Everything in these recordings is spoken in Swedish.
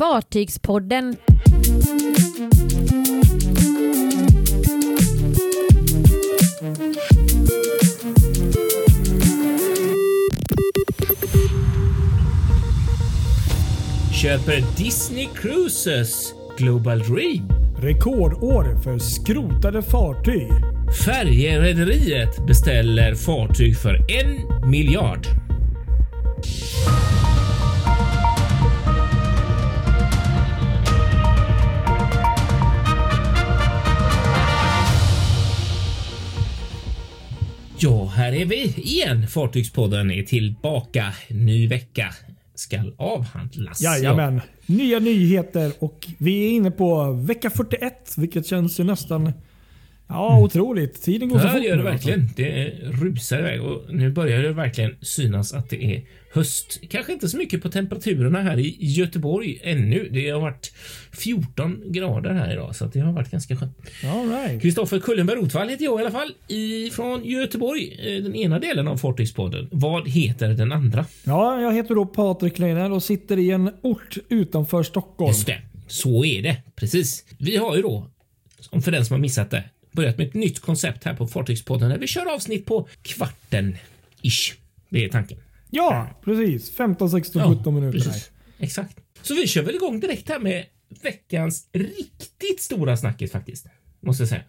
Fartygspodden. Köper Disney Cruises Global Dream. Rekordår för skrotade fartyg. Färjerederiet beställer fartyg för en miljard. Ja, här är vi igen. Fartygspodden är tillbaka. Ny vecka skall avhandlas. Jajamän. Nya nyheter och vi är inne på vecka 41 vilket känns ju nästan Ja, otroligt. Tiden går så fort. Ja, det gör det verkligen. Det rusar iväg och nu börjar det verkligen synas att det är höst. Kanske inte så mycket på temperaturerna här i Göteborg ännu. Det har varit 14 grader här idag så det har varit ganska skönt. Kristoffer right. Kullenberg Rotvall heter jag i alla fall ifrån Göteborg. Eh, den ena delen av Fartygspodden. Vad heter den andra? Ja, jag heter då Patrik Leiner och sitter i en ort utanför Stockholm. Just det. Så är det. Precis. Vi har ju då, för den som har missat det, börjat med ett nytt koncept här på Fartygspodden där vi kör avsnitt på kvarten ish. Det är tanken. Ja, precis. 15, 16, ja, 17 minuter. Precis. Exakt. Så vi kör väl igång direkt här med veckans riktigt stora snackis faktiskt. Måste jag säga.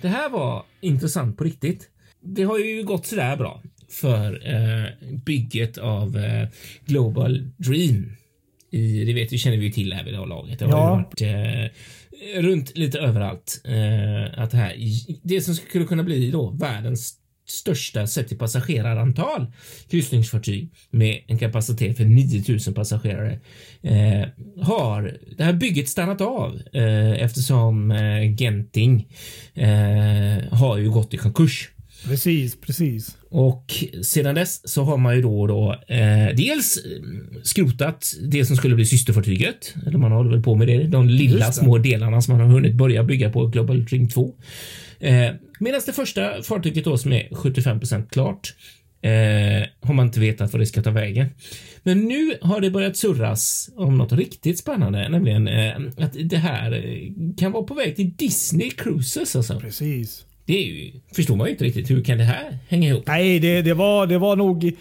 Det här var intressant på riktigt. Det har ju gått sådär bra för eh, bygget av eh, Global Dream det vet vi, känner vi till här vid det här laget. Det har ja. varit eh, runt lite överallt. Eh, att det här, det som skulle kunna bli då världens största sett till passagerarantal kryssningsfartyg med en kapacitet för 9000 passagerare eh, har det här bygget stannat av eh, eftersom eh, Genting eh, har ju gått i konkurs. Precis, precis. Och sedan dess så har man ju då, då eh, dels eh, skrotat det som skulle bli systerfartyget. Eller man håller väl på med det. De lilla små delarna som man har hunnit börja bygga på Global Dream 2. Eh, Medan det första fartyget då som är 75% klart eh, har man inte vetat vad det ska ta vägen. Men nu har det börjat surras om något riktigt spännande, nämligen eh, att det här eh, kan vara på väg till Disney Cruises alltså. Precis. Det ju, förstår man ju inte riktigt. Hur kan det här hänga ihop? Nej, det, det, var, det var nog...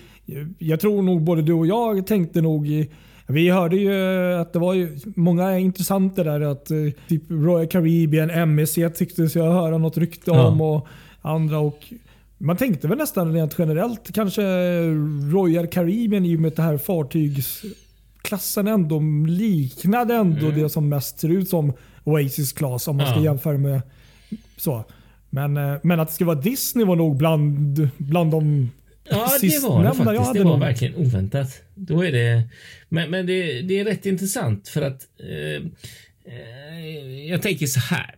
Jag tror nog både du och jag tänkte nog... Vi hörde ju att det var ju många intressanta där. Att eh, typ Royal Caribbean, MSC tycktes jag höra något rykte om. Ja. Och andra. och man tänkte väl nästan rent generellt kanske Royal Caribbean i och med att det här fartygsklassen ändå liknade ändå mm. det som mest ser ut som Oasis Class om man ska jämföra med så. Men, eh, men att det skulle vara Disney var nog bland, bland de Ja, det var det faktiskt. Det var någon. verkligen oväntat. Då är det, men men det, det är rätt intressant för att eh, eh, jag tänker så här.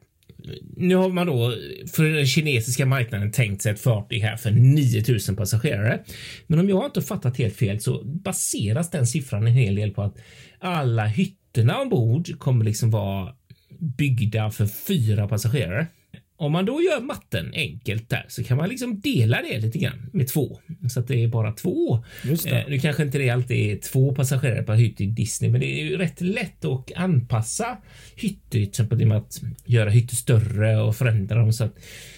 Nu har man då för den kinesiska marknaden tänkt sig ett fartyg här för 9000 passagerare. Men om jag inte fattat helt fel så baseras den siffran en hel del på att alla hytterna ombord kommer liksom vara byggda för fyra passagerare. Om man då gör matten enkelt där så kan man liksom dela det lite grann med två så att det är bara två. Just det. Eh, nu kanske inte det alltid är två passagerare per hytt i Disney, men det är ju rätt lätt att anpassa hytter, till exempel genom att göra hytter större och förändra dem så att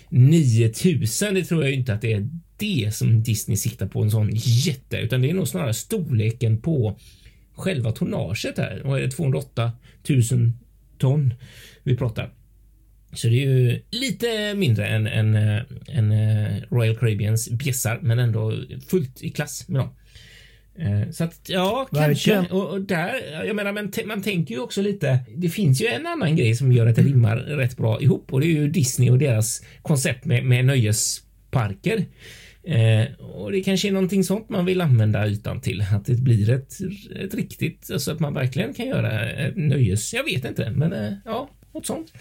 9000. Det tror jag inte att det är det som Disney siktar på en sån jätte, utan det är nog snarare storleken på själva tonnaget här. Och är det 208 000 ton vi pratar. Så det är ju lite mindre än, än, än eh, Royal Caribbeans bjässar, men ändå fullt i klass med dem. Eh, så att ja, kanske. Och, och, där, jag menar, men man tänker ju också lite. Det finns ju en annan grej som gör att det rimmar rätt bra ihop och det är ju Disney och deras koncept med, med nöjesparker. Eh, och det kanske är någonting sånt man vill använda ytan till, att det blir ett, ett riktigt, alltså att man verkligen kan göra ett nöjes. Jag vet inte, men eh, ja, något sånt.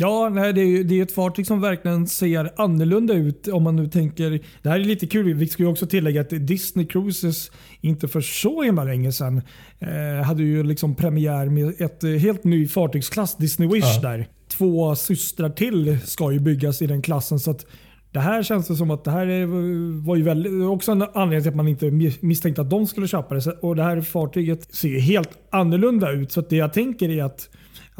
Ja, nej, det, är, det är ett fartyg som verkligen ser annorlunda ut om man nu tänker... Det här är lite kul. Vi ska ju också tillägga att Disney Cruises inte för så himla länge sedan eh, hade ju liksom premiär med ett eh, helt ny fartygsklass, Disney Wish ja. där. Två systrar till ska ju byggas i den klassen. så att Det här känns det som att det här var ju väldigt, också en anledning till att man inte misstänkte att de skulle köpa det. Och det här fartyget ser ju helt annorlunda ut. Så det jag tänker är att,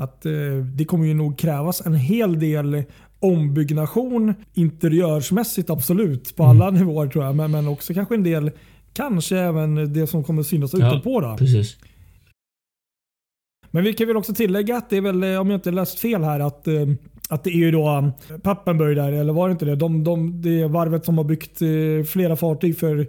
att eh, det kommer ju nog krävas en hel del ombyggnation interiörsmässigt absolut på alla mm. nivåer tror jag. Men, men också kanske en del, kanske även det som kommer synas ja, utanpå. Då. Precis. Men vi kan väl också tillägga att det är väl, om jag inte läst fel här, att eh, att det är ju då Pappenburg där, eller var det inte det? De, de, det är varvet som har byggt eh, flera fartyg för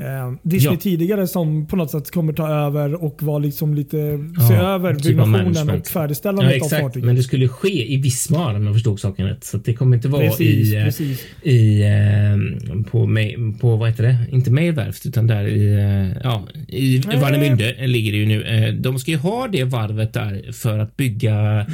eh, Disney ja. tidigare som på något sätt kommer ta över och vara liksom lite, ja, se över typ byggnationen och färdigställandet ja, av fartyget. Men det skulle ske i Vismar om jag förstod saken rätt. Så det kommer inte vara precis, i, eh, precis. i eh, på, på, vad heter det? Inte Mejverft utan där i, eh, ja, i Warnemünde ligger det ju nu. De ska ju ha det varvet där för att bygga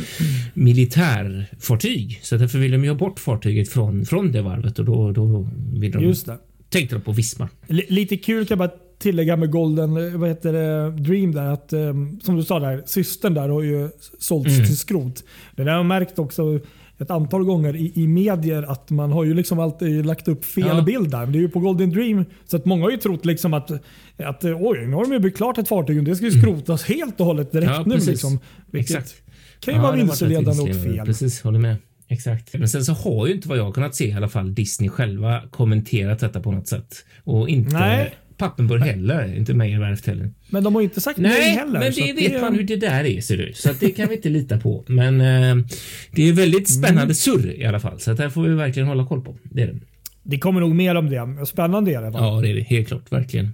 militärfartyg. Så därför vill de ju ha bort fartyget från, från det varvet och då, då vill de Just det tänkte de på Visma. L lite kul kan jag bara tillägga med Golden eh, vad heter det, Dream där. Att, um, som du sa där, systern där har ju sålts mm. till skrot. Det där har jag märkt också ett antal gånger i, i medier att man har ju liksom alltid lagt upp fel ja. bild där. Det är ju på Golden Dream. Så att många har ju trott liksom att, att oj, nu har de ju byggt klart ett fartyg och det ska ju mm. skrotas mm. helt och hållet direkt ja, nu. Liksom, vilket Exakt. kan ju ja, vara vilseledande och fel. Precis, håller med. Exakt. Men sen så har ju inte vad jag kunnat se i alla fall Disney själva kommenterat detta på något sätt. Och inte nej. Pappenburg heller. Inte Meijerwerft heller. Men de har inte sagt nej, nej heller. men det vet det... man hur det där är ser du. Så det kan vi inte lita på. Men eh, det är väldigt spännande mm. surr i alla fall. Så det här får vi verkligen hålla koll på. Det är det. Det kommer nog mer om det. Spännande är det. Va? Ja, det är det. Helt klart. Verkligen.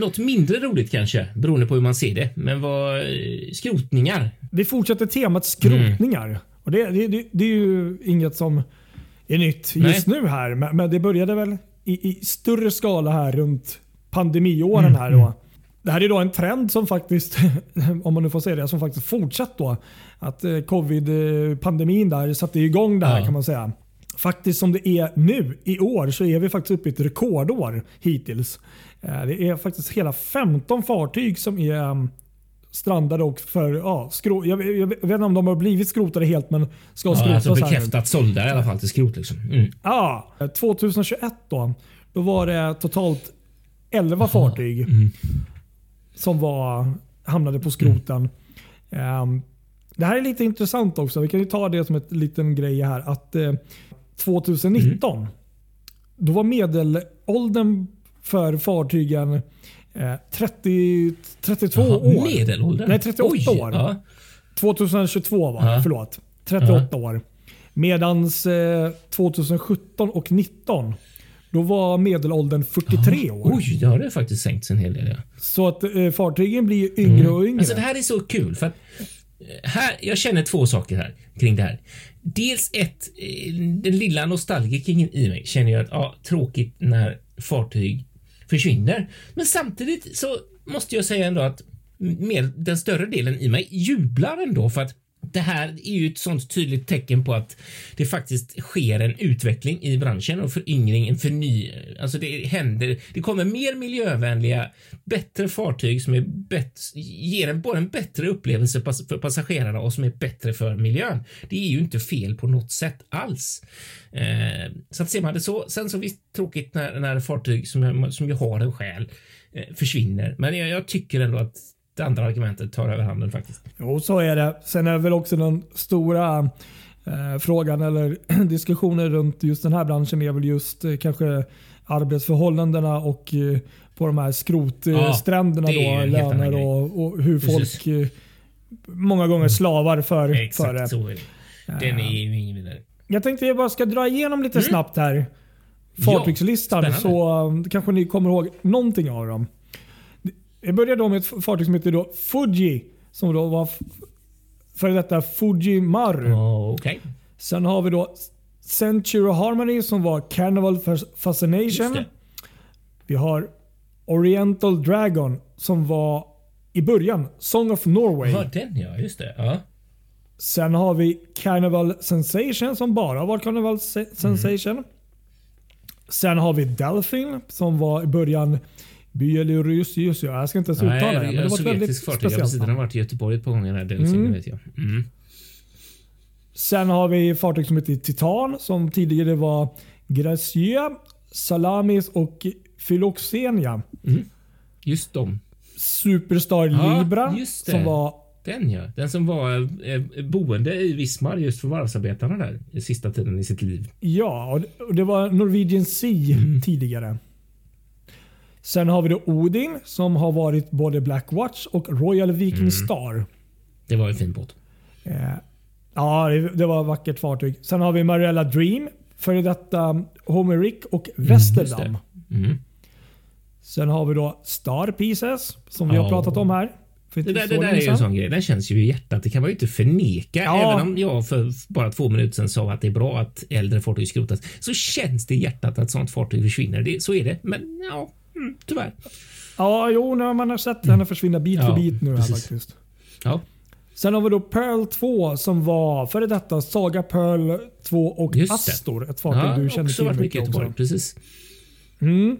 Något mindre roligt kanske, beroende på hur man ser det. Men vad eh, skrotningar. Vi fortsätter temat skrotningar. Mm. Och det, det, det, är ju inget som är nytt just Nej. nu här. Men, det började väl i, i, större skala här runt pandemiåren. Mm. här då. Mm. Det här är då en trend som faktiskt, om man nu får säga det, som faktiskt fortsatt då. Att eh, covid-pandemin där satte igång det här ja. kan man säga. Faktiskt som det är nu i år så är vi faktiskt uppe i ett rekordår hittills. Eh, det är faktiskt hela 15 fartyg som är mm, strandade och för ja, skrot. Jag, jag, vet inte om de har blivit skrotade helt men ska ja, skrotas. Alltså bekräftat sålda i alla fall till skrot. Liksom. Mm. Ja, 2021 då, då var det totalt 11 Aha. fartyg mm. som var, hamnade på skroten. Mm. Um, det här är lite intressant också. Vi kan ju ta det som en liten grej här. Att eh, 2019 mm. då var medelåldern för fartygen eh, 30, 32 Jaha, år. Medelåldern? Nej, 38 Oj, år. Ja. 2022 var det, ja. förlåt. 38 ja. år. Medans eh, 2017 och 2019 då var medelåldern 43 år. Oj, det har det faktiskt sänkts en hel del. Ja. Så att eh, fartygen blir yngre mm. och yngre. Alltså, det här är så kul. för att här, Jag känner två saker här kring det här. Dels ett, eh, den lilla nostalgikern i mig känner jag att ja, tråkigt när fartyg försvinner. Men samtidigt så måste jag säga ändå att med den större delen i mig jublar ändå för att det här är ju ett sånt tydligt tecken på att det faktiskt sker en utveckling i branschen och föryngring, en förny. Alltså det händer. Det kommer mer miljövänliga, bättre fartyg som är bättre, ger en, både en bättre upplevelse för passagerarna och som är bättre för miljön. Det är ju inte fel på något sätt alls. Eh, så att ser man det så. Sen så visst tråkigt när, när fartyg som, som ju har en själ eh, försvinner, men jag, jag tycker ändå att det andra argumentet tar över handen faktiskt. Jo, så är det. Sen är väl också den stora eh, frågan eller diskussionen runt just den här branschen är väl just eh, kanske arbetsförhållandena och eh, på de här skrotstränderna ja, då, löner och, och, hur Precis. folk eh, många gånger slavar för, Exakt, för det. Så är det. Den är ju ingen vidare. Jag tänkte jag bara ska dra igenom lite mm. snabbt här. Fartygslistan ja, så um, kanske ni kommer ihåg någonting av dem. Jag börjar då med ett fartyg som heter då Fuji. Som då var före detta Fuji Maru. Oh, okay. Sen har vi då Century Harmony som var Carnival Fascination. Vi har Oriental Dragon som var i början Song of Norway. Ja, den ja. Just det. Ja. Sen har vi Carnival Sensation som bara var Carnival Sensation. Mm. Sen har vi Delphin som var i början Byelorusius, jag ska inte ens uttala det. Men det var väldigt fartyg. speciellt. Den har varit i Göteborg ett par gånger. Den mm. vet jag. Mm. Sen har vi fartyg som heter Titan som tidigare var Gracia, Salamis och Philoxenia. Mm. Just dem. Superstar ja, Libra som var den ja. Den som var eh, boende i Vismar just för varvsarbetarna där i sista tiden i sitt liv. Ja, och det var Norwegian Sea mm. tidigare. Sen har vi då Odin som har varit både Black Watch och Royal Viking mm. Star. Det var en fin båt. Eh, ja, det, det var ett vackert fartyg. Sen har vi Marella Dream, före detta Homerick och Westerdam. Mm, mm. Sen har vi då Star Pieces som vi har pratat om här. Det där, det där är ju en sån grej. Den känns ju i hjärtat. Det kan man ju inte förneka. Ja. Även om jag för bara två minuter sedan sa att det är bra att äldre fartyg skrotas så känns det i hjärtat att sånt fartyg försvinner. Det, så är det. Men ja, mm, tyvärr. Ja, jo, när man har sett henne försvinna bit för bit nu här faktiskt. Ja. Sen har vi då Pearl 2 som var före detta Saga Pearl 2 och Astor. Ett fartyg ja, du känner till mycket, mycket också. Precis. Mm.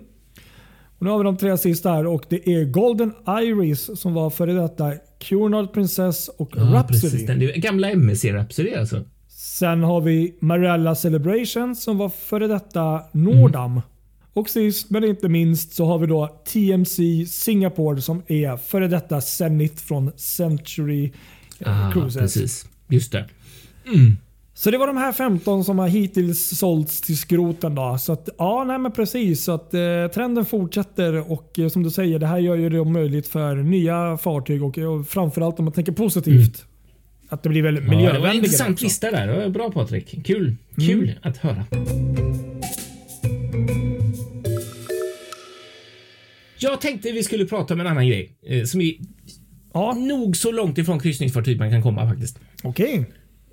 Och nu har vi de tre sista här och det är Golden Iris som var före detta Cunard Princess och ja, Rhapsody. Precis, den gamla MSC Rhapsody alltså. Sen har vi Marella Celebration som var före detta Nordam. Mm. Och sist men inte minst så har vi då TMC Singapore som är före detta Zenith från Century ah, Cruises. Precis, just det. Mm. Så det var de här 15 som har hittills sålts till skroten. Då. Så att, ja, nej men precis. Så att, eh, trenden fortsätter och eh, som du säger, det här gör ju det möjligt för nya fartyg och, och framförallt om man tänker positivt. Mm. Att det blir väldigt ja, miljövänligare. Det var en intressant lista där. Bra Patrik. Kul. Kul mm. att höra. Jag tänkte vi skulle prata om en annan grej eh, som är ja. nog så långt ifrån kryssningsfartyg man kan komma faktiskt. Okej. Okay.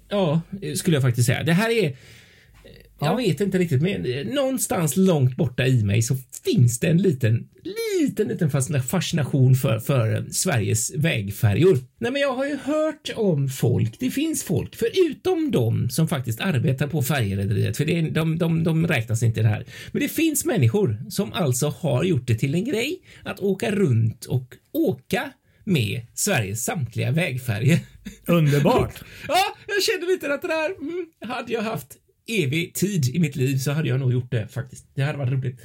Ja, skulle jag faktiskt säga. Det här är jag vet inte riktigt, men någonstans långt borta i mig så finns det en liten, liten, liten fascination för, för Sveriges vägfärjor. Nej, men jag har ju hört om folk. Det finns folk, förutom de som faktiskt arbetar på färjerederiet, för det är, de, de, de räknas inte i det här. Men det finns människor som alltså har gjort det till en grej att åka runt och åka med Sveriges samtliga vägfärger. Underbart! ja, jag kände lite att det där mm, hade jag haft evig tid i mitt liv så hade jag nog gjort det faktiskt. Det hade varit roligt.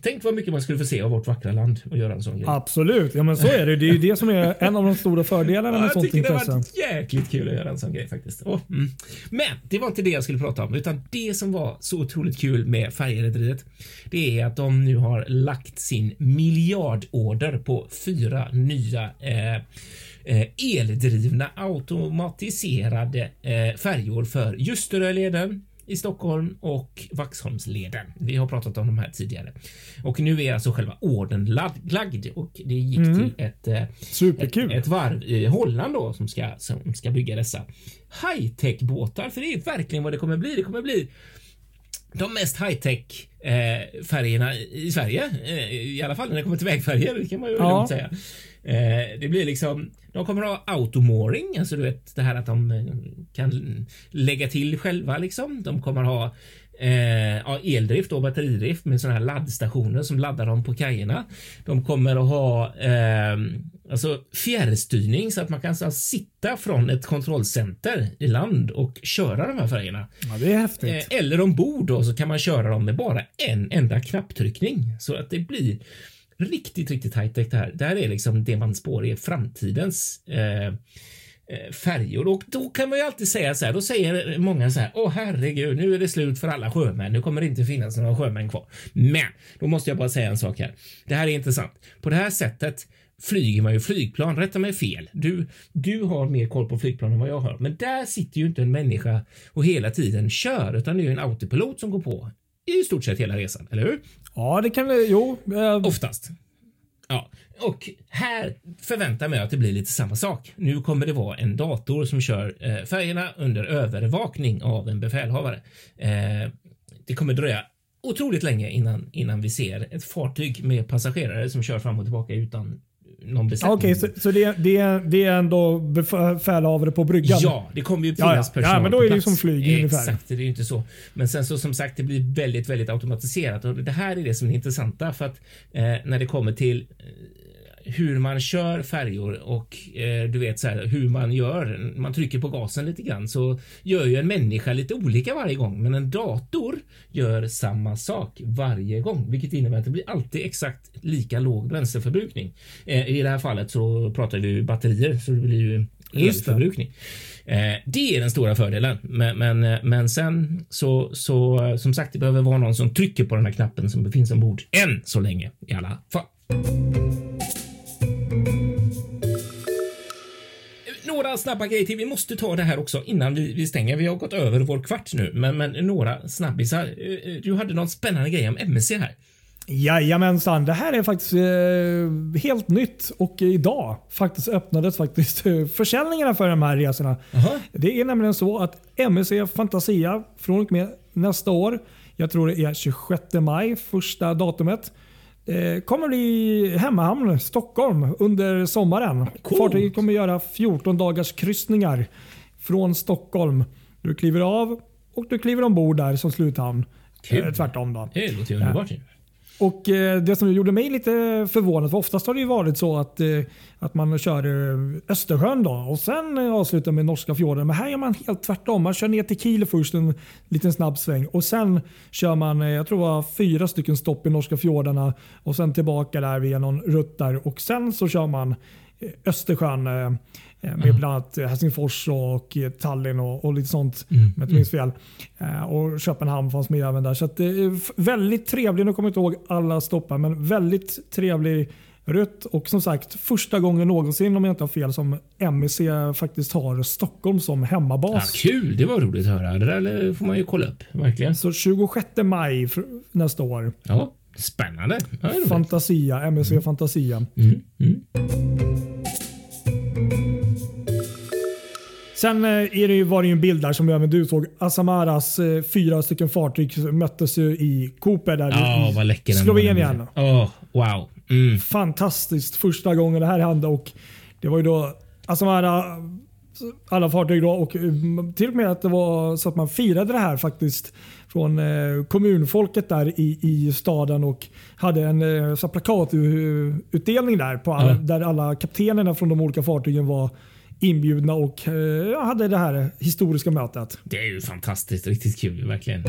Tänk vad mycket man skulle få se av vårt vackra land och göra en sån grej. Absolut, ja men så är det. Det är ju det som är en av de stora fördelarna med ja, sånt intresse. Jag tycker det var jäkligt kul att göra en sån grej faktiskt. Oh, mm. Men det var inte det jag skulle prata om, utan det som var så otroligt kul med färjerederiet. Det är att de nu har lagt sin miljardorder på fyra nya eh, eh, eldrivna automatiserade eh, färjor för Ljusteröleden, i Stockholm och Vaxholmsleden. Vi har pratat om de här tidigare och nu är alltså själva orden lagd och det gick mm. till ett, eh, Superkul. ett, ett varv i Holland då som ska som ska bygga dessa high tech båtar. För det är verkligen vad det kommer bli. Det kommer bli de mest high tech eh, färgerna i Sverige, eh, i alla fall när det kommer till vägfärger. Det kan man ju ja. lugnt säga. Eh, det blir liksom de kommer ha automooring, alltså du vet det här att de eh, kan lägga till själva liksom. De kommer ha eh, ja, eldrift och batteridrift med sådana här laddstationer som laddar dem på kajerna. De kommer att ha eh, alltså fjärrstyrning så att man kan alltså sitta från ett kontrollcenter i land och köra de här färgerna. Ja, det är häftigt. Eh, eller ombord då så kan man köra dem med bara en enda knapptryckning så att det blir riktigt, riktigt high tech det här. Det här är liksom det man spår är framtidens eh, eh, färjor och då kan man ju alltid säga så här. Då säger många så här. Åh herregud, nu är det slut för alla sjömän. Nu kommer det inte finnas några sjömän kvar. Men då måste jag bara säga en sak här. Det här är intressant. På det här sättet flyger man ju flygplan. Rätta mig fel. Du, du har mer koll på flygplan än vad jag har, men där sitter ju inte en människa och hela tiden kör, utan det är ju en autopilot som går på i stort sett hela resan, eller hur? Ja, det kan det. Jo. Eh. Oftast. Ja, och här förväntar jag mig att det blir lite samma sak. Nu kommer det vara en dator som kör eh, färgerna under övervakning av en befälhavare. Eh, det kommer dröja otroligt länge innan innan vi ser ett fartyg med passagerare som kör fram och tillbaka utan någon besättning. Okej, okay, så, så det, det, det är ändå befälhavare på bryggan? Ja, det kommer ju finnas ja, personal Ja, men då är det ju som flyg ungefär. Exakt, det är ju inte så. Men sen så som sagt, det blir väldigt, väldigt automatiserat och det här är det som är intressanta för att eh, när det kommer till eh, hur man kör färjor och eh, du vet så här, hur man gör. Man trycker på gasen lite grann så gör ju en människa lite olika varje gång, men en dator gör samma sak varje gång, vilket innebär att det blir alltid exakt lika låg bränsleförbrukning. Eh, I det här fallet så pratar vi batterier så det blir ju elförbrukning. Eh, det är den stora fördelen, men, men, eh, men sen så, så eh, som sagt, det behöver vara någon som trycker på den här knappen som finns ombord än så länge i alla fall. Några snabba grejer till. Vi måste ta det här också innan vi, vi stänger. Vi har gått över vår kvart nu, men, men några snabbisar. Du hade någon spännande grej om MSC här. Jajamensan, det här är faktiskt eh, helt nytt och idag faktiskt öppnades faktiskt eh, försäljningarna för de här resorna. Aha. Det är nämligen så att MSC Fantasia från och med nästa år, jag tror det är 26 maj första datumet, eh, kommer bli hemmahamn Stockholm under sommaren. Cool. Fartyget kommer göra 14 dagars kryssningar från Stockholm. Du kliver av och du kliver ombord där som sluthamn. Kul. Eh, tvärtom då. Det låter underbart. Och eh, Det som gjorde mig lite förvånad, för oftast har det ju varit så att, eh, att man kör eh, Östersjön då, och sen avslutar med norska fjorden. Men här gör man helt tvärtom. Man kör ner till Kiel först en liten snabb sväng och sen kör man jag tror det var fyra stycken stopp i norska fjordarna och sen tillbaka där via någon rutt där och sen så kör man Östersjön med mm. bland annat Helsingfors och Tallinn och, och lite sånt. Mm. Om jag inte minns fel. Eh, och Köpenhamn fanns med även där. Så är väldigt trevlig, nu kommer jag inte ihåg alla stoppar, men väldigt trevlig rutt. Och som sagt, första gången någonsin om jag inte har fel som MEC faktiskt har Stockholm som hemmabas. Ja, kul, det var roligt att höra. Det där får man ju kolla upp. Verkligen. Så 26 maj nästa år. Ja, spännande. Fantasia, MEC mm. Fantasia. Mm. Mm. Sen eh, är det ju, var det ju en bild där som även du såg. Asamaras eh, fyra stycken fartyg möttes ju i Cooper där oh, i Slovenien. Oh, wow. Mm. Fantastiskt första gången det här hände och det var ju då Asamara alla fartyg då och eh, till och med att det var så att man firade det här faktiskt från kommunfolket där i, i staden och hade en så plakatutdelning där på alla, mm. där alla kaptenerna från de olika fartygen var inbjudna och eh, hade det här historiska mötet. Det är ju fantastiskt. Riktigt kul verkligen.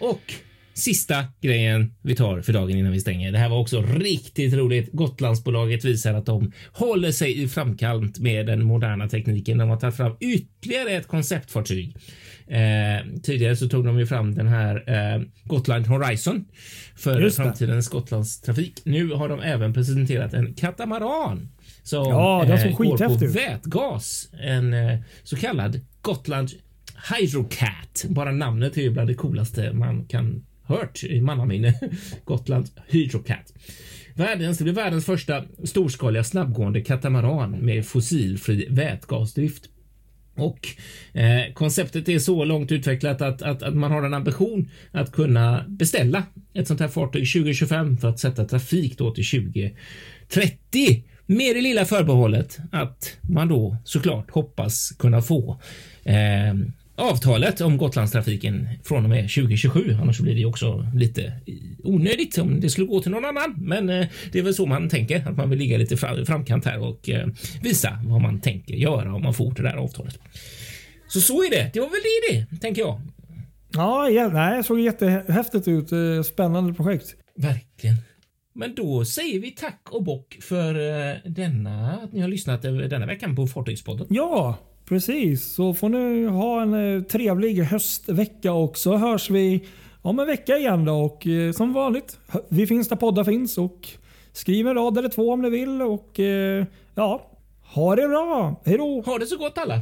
Och sista grejen vi tar för dagen innan vi stänger. Det här var också riktigt roligt. Gotlandsbolaget visar att de håller sig i framkant med den moderna tekniken. De har tagit fram ytterligare ett konceptfartyg Eh, tidigare så tog de ju fram den här eh, Gotland Horizon för framtidens Gotlandstrafik. Nu har de även presenterat en katamaran som ja, eh, går på vätgas. En eh, så kallad Gotland Hydrocat. Bara namnet är ju bland det coolaste man kan hört i mannaminne. Gotland Hydrocat. Världens, det blir världens första storskaliga snabbgående katamaran med fossilfri vätgasdrift och eh, konceptet är så långt utvecklat att, att, att, man har en ambition att kunna beställa ett sånt här fartyg 2025 för att sätta trafik då till 2030. Med det lilla förbehållet att man då såklart hoppas kunna få eh, avtalet om Gotlandstrafiken från och med 2027. Annars blir det också lite onödigt om det skulle gå till någon annan. Men eh, det är väl så man tänker att man vill ligga lite fram, framkant här och eh, visa vad man tänker göra om man får det där avtalet. Så så är det. Det var väl det, det tänker jag. Ja, ja nej, det såg jättehäftigt ut. Eh, spännande projekt. Verkligen. Men då säger vi tack och bock för denna, att ni har lyssnat denna veckan på Fartygspodden. Ja, Precis, så får ni ha en eh, trevlig höstvecka och så hörs vi om en vecka igen då och eh, som vanligt, vi finns där poddar finns och skriv en rad eller två om ni vill och eh, ja, ha det bra. Hejdå! Ha det så gott alla!